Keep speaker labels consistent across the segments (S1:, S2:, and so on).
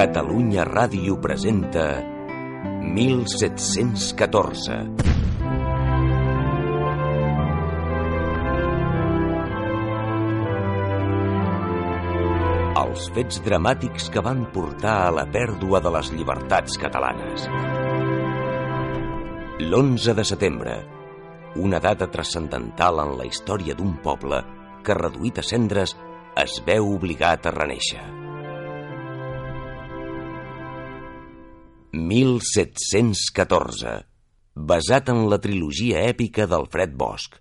S1: Catalunya Ràdio presenta 1714. Els fets dramàtics que van portar a la pèrdua de les llibertats catalanes. L'11 de setembre, una data transcendental en la història d'un poble que, reduït a cendres, es veu obligat a reneixer. 1714, basat en la trilogia èpica d'Alfred Bosch.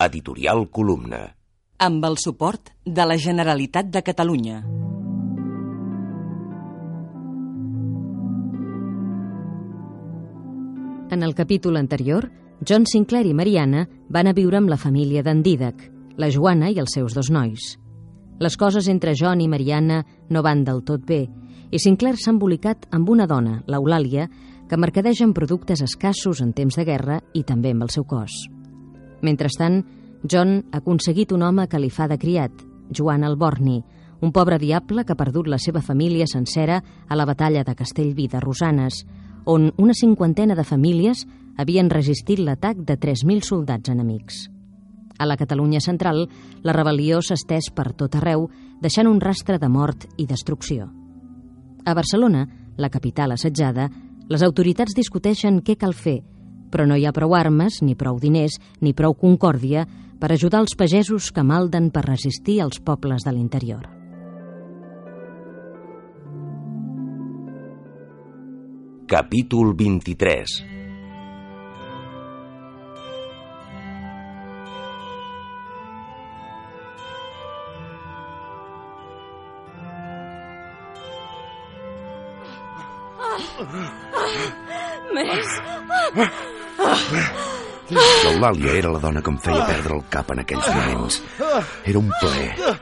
S1: Editorial Columna.
S2: Amb el suport de la Generalitat de Catalunya.
S3: En el capítol anterior, John Sinclair i Mariana van a viure amb la família d'en Didac, la Joana i els seus dos nois. Les coses entre John i Mariana no van del tot bé i Sinclair s'ha embolicat amb una dona, l'Eulàlia, que mercadeja amb productes escassos en temps de guerra i també amb el seu cos. Mentrestant, John ha aconseguit un home que li fa de criat, Joan Alborni, un pobre diable que ha perdut la seva família sencera a la batalla de Castellví de Rosanes, on una cinquantena de famílies havien resistit l'atac de 3.000 soldats enemics. A la Catalunya central, la rebel·lió s'ha estès per tot arreu, deixant un rastre de mort i destrucció. A Barcelona, la capital assetjada, les autoritats discuteixen què cal fer, però no hi ha prou armes, ni prou diners, ni prou concòrdia per ajudar els pagesos que malden per resistir als pobles de l'interior.
S1: Capítol 23
S4: L'Eulàlia era la dona que em feia perdre el cap en aquells moments. Era un plaer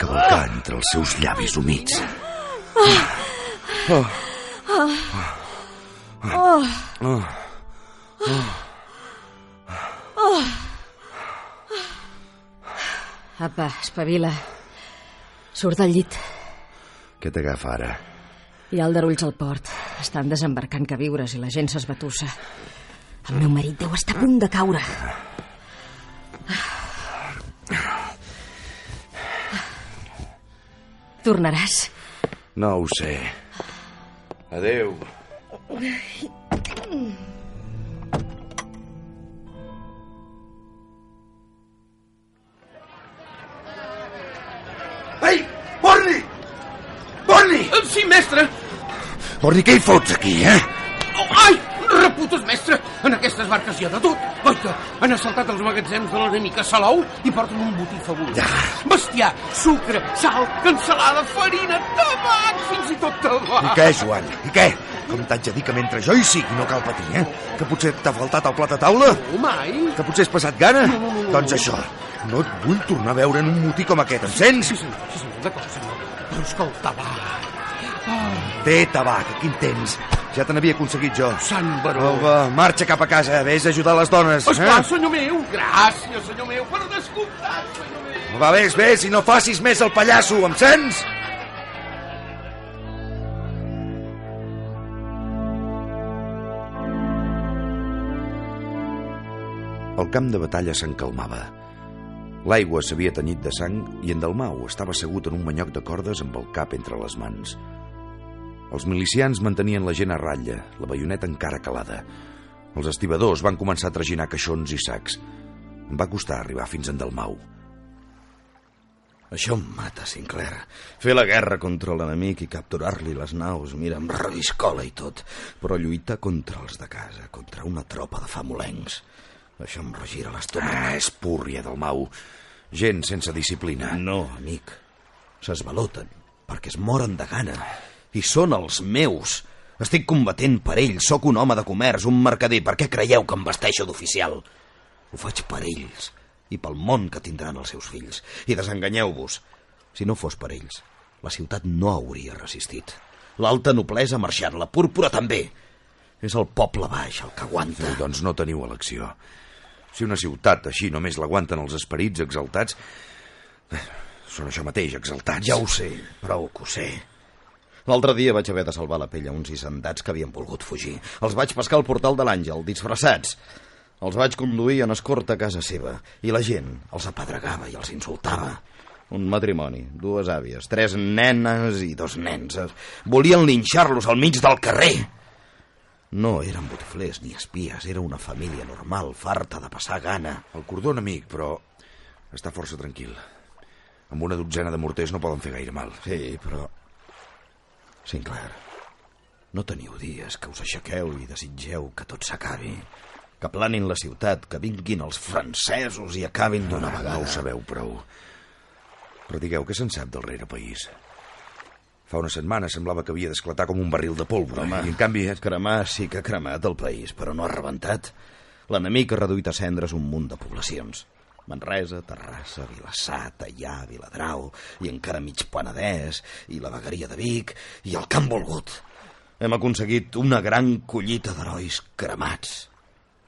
S4: cavalcar entre els seus llavis humits.
S3: Apa, espavila. Surt del llit.
S4: Què t'agafa ara?
S3: Hi ha aldarulls al port. Estan desembarcant queviures i la gent s'esbatussa. El meu marit deu estar a punt de caure. Tornaràs?
S4: No ho sé. Adeu. Ei, Borni! Borni!
S5: Sí, mestre!
S4: Borni, què hi fots aquí, eh?
S5: Oh, ai! Reputes, mestre! En aquestes barques hi ha de tot. Que han assaltat els magatzems de l'enemic a Salou i porten un botí fabulós.
S4: Ja.
S5: Bestiar, sucre, sal, cansalada, farina, tabac, fins i tot tabac.
S4: I què, Joan? I què? Com t'haig de dir que mentre jo hi sigui no cal patir, eh? Que potser t'ha faltat el plat a taula?
S5: Oh, mai.
S4: Que potser has passat gana?
S5: No, no, no, no.
S4: Doncs això, no et vull tornar a veure en un motí com aquest, em sents?
S5: Sí, senyor, sí, senyor, d'acord, senyor. Però és que el tabac...
S4: Té tabac, aquí en tens. Ja te n'havia aconseguit jo.
S5: Sant Baró.
S4: Oh, va, marxa cap a casa, vés a ajudar les dones.
S5: Esclar,
S4: Eh?
S5: senyor meu. Gràcies, senyor meu. Per descomptat, senyor meu.
S4: Va, vés, vés, i no facis més el pallasso, em sents? El camp de batalla s'encalmava. L'aigua s'havia tenyit de sang i en Dalmau estava assegut en un manyoc de cordes amb el cap entre les mans. Els milicians mantenien la gent a ratlla, la baioneta encara calada. Els estibadors van començar a traginar caixons i sacs. Em va costar arribar fins en Dalmau.
S6: Això em mata, Sinclair. Fer la guerra contra l'enemic i capturar-li les naus, mira, amb reviscola i tot. Però lluitar contra els de casa, contra una tropa de famolencs. Això em regira l'estómac.
S4: Ah, és púrria del Mau. Gent sense disciplina.
S6: No, amic. S'esvaloten perquè es moren de gana. I són els meus. Estic combatent per ells. Sóc un home de comerç, un mercader. Per què creieu que em vesteixo d'oficial? Ho faig per ells i pel món que tindran els seus fills. I desenganyeu-vos. Si no fos per ells, la ciutat no hauria resistit. L'alta noblesa ha marxat, la púrpura també. És el poble baix el que aguanta.
S4: Sí, doncs no teniu elecció. Si una ciutat així només l'aguanten els esperits exaltats... eh, Són això mateix, exaltats.
S6: Ja ho sé, prou que ho sé. L'altre dia vaig haver de salvar la pell a uns hissendats que havien volgut fugir. Els vaig pescar al portal de l'Àngel, disfressats. Els vaig conduir en escorta a casa seva i la gent els apedregava i els insultava. Un matrimoni, dues àvies, tres nenes i dos nens. Volien linxar-los al mig del carrer. No eren botiflers ni espies, era una família normal, farta de passar gana.
S4: El cordó amic, però està força tranquil. Amb una dotzena de morters no poden fer gaire mal.
S6: Sí, però... Sinclair, no teniu dies que us aixequeu i desitgeu que tot s'acabi. Que planin la ciutat, que vinguin els francesos i acabin d'una
S4: No,
S6: vegada.
S4: no ho sabeu prou. Però digueu, què se'n sap del rere país? Fa una setmana semblava que havia d'esclatar com un barril de pólvora.
S6: Home,
S4: I en canvi... eh,
S6: cremar sí que ha cremat el país, però no ha rebentat. L'enemic ha reduït a cendres un munt de poblacions. Manresa, Terrassa, Vilassar, Tallà, Viladrau, i encara mig Penedès, i la vegueria de Vic, i el que han volgut. Hem aconseguit una gran collita d'herois cremats.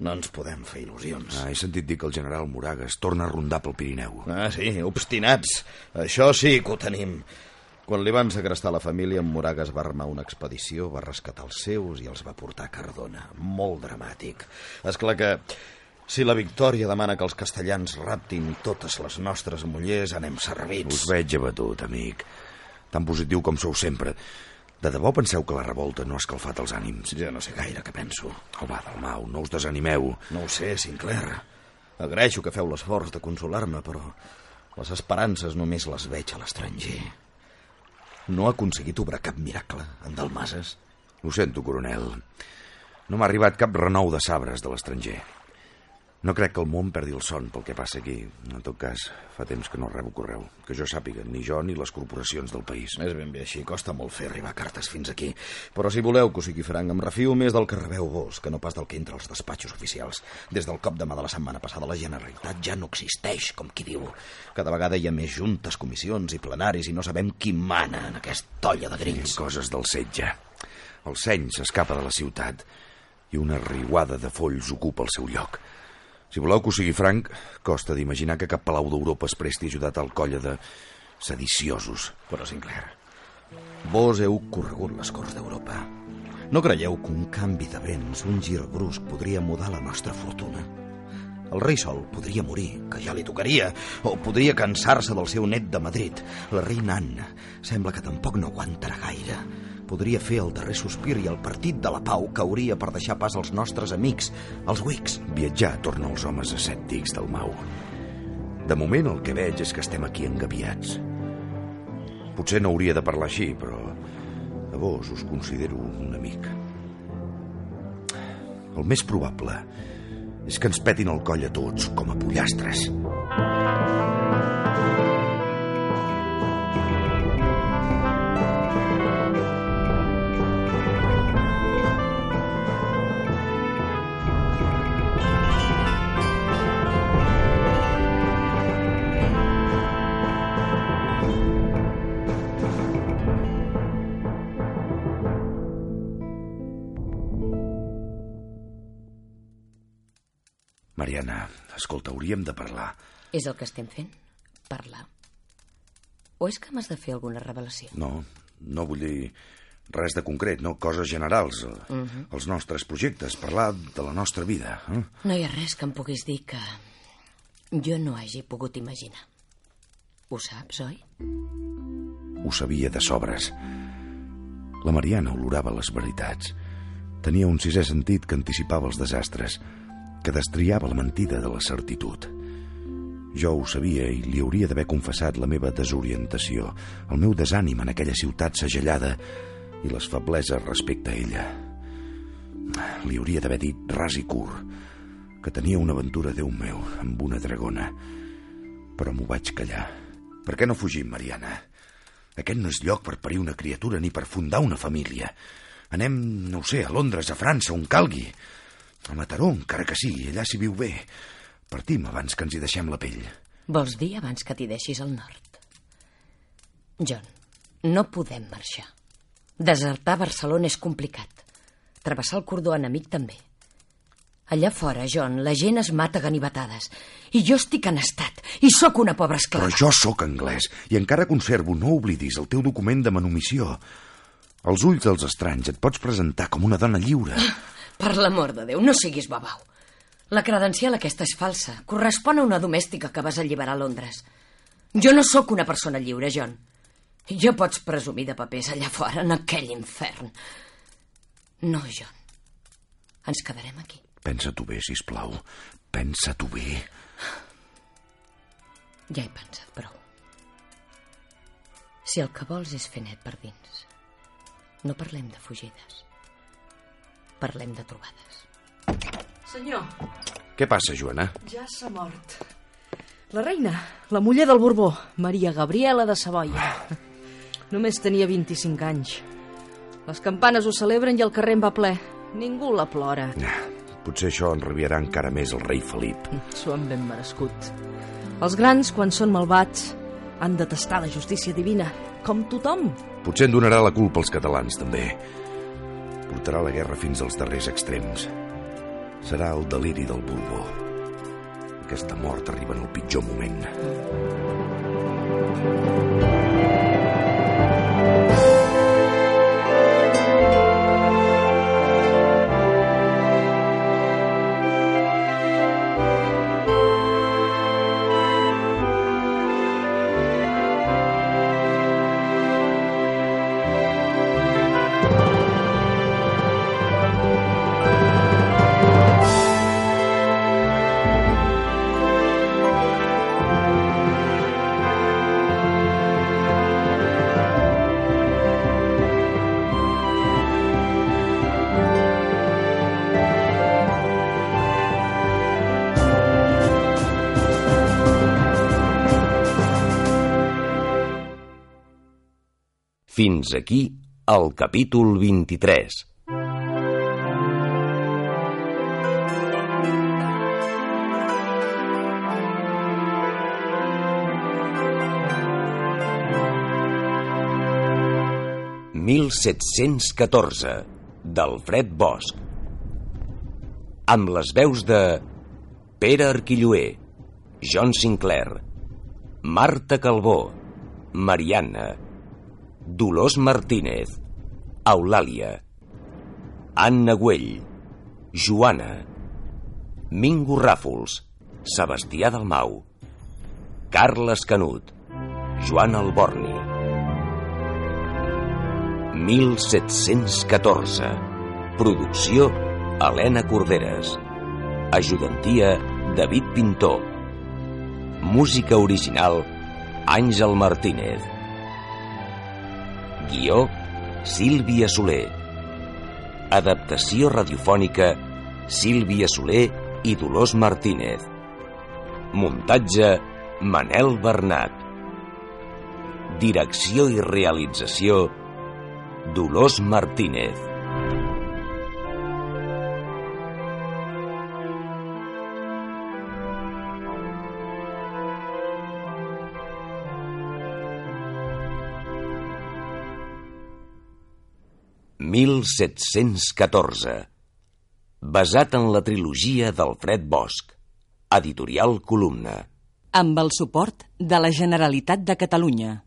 S6: No ens podem fer il·lusions.
S4: Ah, he sentit dir que el general Moragas torna a rondar pel Pirineu.
S6: Ah, sí, obstinats. Això sí que ho tenim. Quan li van segrestar la família, en Moragas va armar una expedició, va rescatar els seus i els va portar a Cardona. Molt dramàtic. És clar que si la victòria demana que els castellans raptin totes les nostres mullers, anem servits.
S4: Us veig abatut, amic. Tan positiu com sou sempre. De debò penseu que la revolta no ha escalfat els ànims?
S6: Ja no sé gaire què penso.
S4: Oh, va, Dalmau, no us desanimeu.
S6: No ho sé, Sinclair. Agraeixo que feu l'esforç de consolar-me, però les esperances només les veig a l'estranger. No ha aconseguit obrar cap miracle en Dalmases.
S4: Ho sento, coronel. No m'ha arribat cap renou de sabres de l'estranger. No crec que el món perdi el son pel que passa aquí. En tot cas, fa temps que no rebo correu. Que jo sàpiga, ni jo ni les corporacions del país.
S6: És ben bé així, costa molt fer arribar cartes fins aquí. Però si voleu que ho sigui franc, em refio més del que rebeu vos, que no pas del que entra als despatxos oficials. Des del cop de mà de la setmana passada, la Generalitat ja no existeix, com qui diu. Cada vegada hi ha més juntes, comissions i plenaris i no sabem qui mana en aquesta olla de grills.
S4: Coses del setge. El seny s'escapa de la ciutat i una riuada de folls ocupa el seu lloc. Si voleu que ho sigui franc, costa d'imaginar que cap palau d'Europa es presti a ajudar tal colla de sediciosos.
S6: Però, Sinclair, vos heu corregut les Corts d'Europa. No creieu que un canvi de vents, un gir brusc, podria mudar la nostra fortuna? El rei Sol podria morir, que ja li tocaria, o podria cansar-se del seu net de Madrid. La reina Anna sembla que tampoc no aguantarà gaire. Podria fer el darrer sospir i el partit de la pau cauria per deixar pas als nostres amics, els Whigs.
S4: Viatjar torna els homes escèptics del Mau. De moment el que veig és que estem aquí engaviats. Potser no hauria de parlar així, però a vos us considero un amic. El més probable és que ens petin el coll a tots com a pollastres. Mariana, escolta, hauríem de parlar.
S7: És el que estem fent? Parlar. O és que m'has de fer alguna revelació?
S4: No, no vull dir res de concret, no? Coses generals, uh -huh. els nostres projectes, parlar de la nostra vida. Eh?
S7: No hi ha res que em puguis dir que jo no hagi pogut imaginar. Ho saps, oi?
S4: Ho sabia de sobres. La Mariana olorava les veritats. Tenia un sisè sentit que anticipava els desastres, que destriava la mentida de la certitud. Jo ho sabia i li hauria d'haver confessat la meva desorientació, el meu desànim en aquella ciutat segellada i les febleses respecte a ella. Li hauria d'haver dit ras i curt que tenia una aventura, Déu meu, amb una dragona. Però m'ho vaig callar. Per què no fugim, Mariana? Aquest no és lloc per parir una criatura ni per fundar una família. Anem, no ho sé, a Londres, a França, on calgui. A Mataró, encara que sí, allà s'hi viu bé. Partim abans que ens hi deixem la pell.
S7: Vols dir abans que t'hi deixis al nord? John, no podem marxar. Desertar Barcelona és complicat. Travessar el cordó enemic també. Allà fora, John, la gent es mata ganivetades. I jo estic en estat. I sóc una pobra esclava.
S4: Però jo sóc anglès i encara conservo, no oblidis, el teu document de manumissió. Als ulls dels estranys et pots presentar com una dona lliure.
S3: Per l'amor de Déu, no siguis babau. La credencial aquesta és falsa. Correspon a una domèstica que vas alliberar a Londres. Jo no sóc una persona lliure, John. Jo pots presumir de papers allà fora, en aquell infern. No, John. Ens quedarem aquí.
S4: Pensa-t'ho bé, si plau. Pensa-t'ho bé.
S3: Ja he pensat prou. Si el que vols és fer net per dins, no parlem de fugides. Parlem de trobades.
S8: Senyor,
S4: Què passa, Joana?
S8: ja s'ha mort. La reina, la muller del Borbó, Maria Gabriela de Savoia. Només tenia 25 anys. Les campanes ho celebren i el carrer en va ple. Ningú la plora.
S4: Ja, potser això enrabiarà encara més el rei Felip.
S8: S'ho han ben merescut. Els grans, quan són malvats, han de tastar la justícia divina, com tothom.
S4: Potser en donarà la culpa als catalans, també. Portarà la guerra fins als darrers extrems. Serà el deliri del Borbó. Aquesta mort arriba en el pitjor moment.
S1: Fins aquí el capítol 23. «1714» d'Alfred Bosch amb les veus de Pere Arquilloé, John Sinclair, Marta Calbó, Mariana, Dolors Martínez, Eulàlia, Anna Güell, Joana, Mingo Ràfols, Sebastià Dalmau, Carles Canut, Joan Alborni. 1714. Producció Helena Corderes. Ajudantia David Pintor. Música original Àngel Martínez. Guió Sílvia Soler. Adaptació radiofònica Sílvia Soler i Dolors Martínez. Muntatge Manel Bernat. Direcció i realització Dolors Martínez. «1714» basat en la trilogia d'Alfred Bosch, editorial Columna.
S2: Amb el suport de la Generalitat de Catalunya.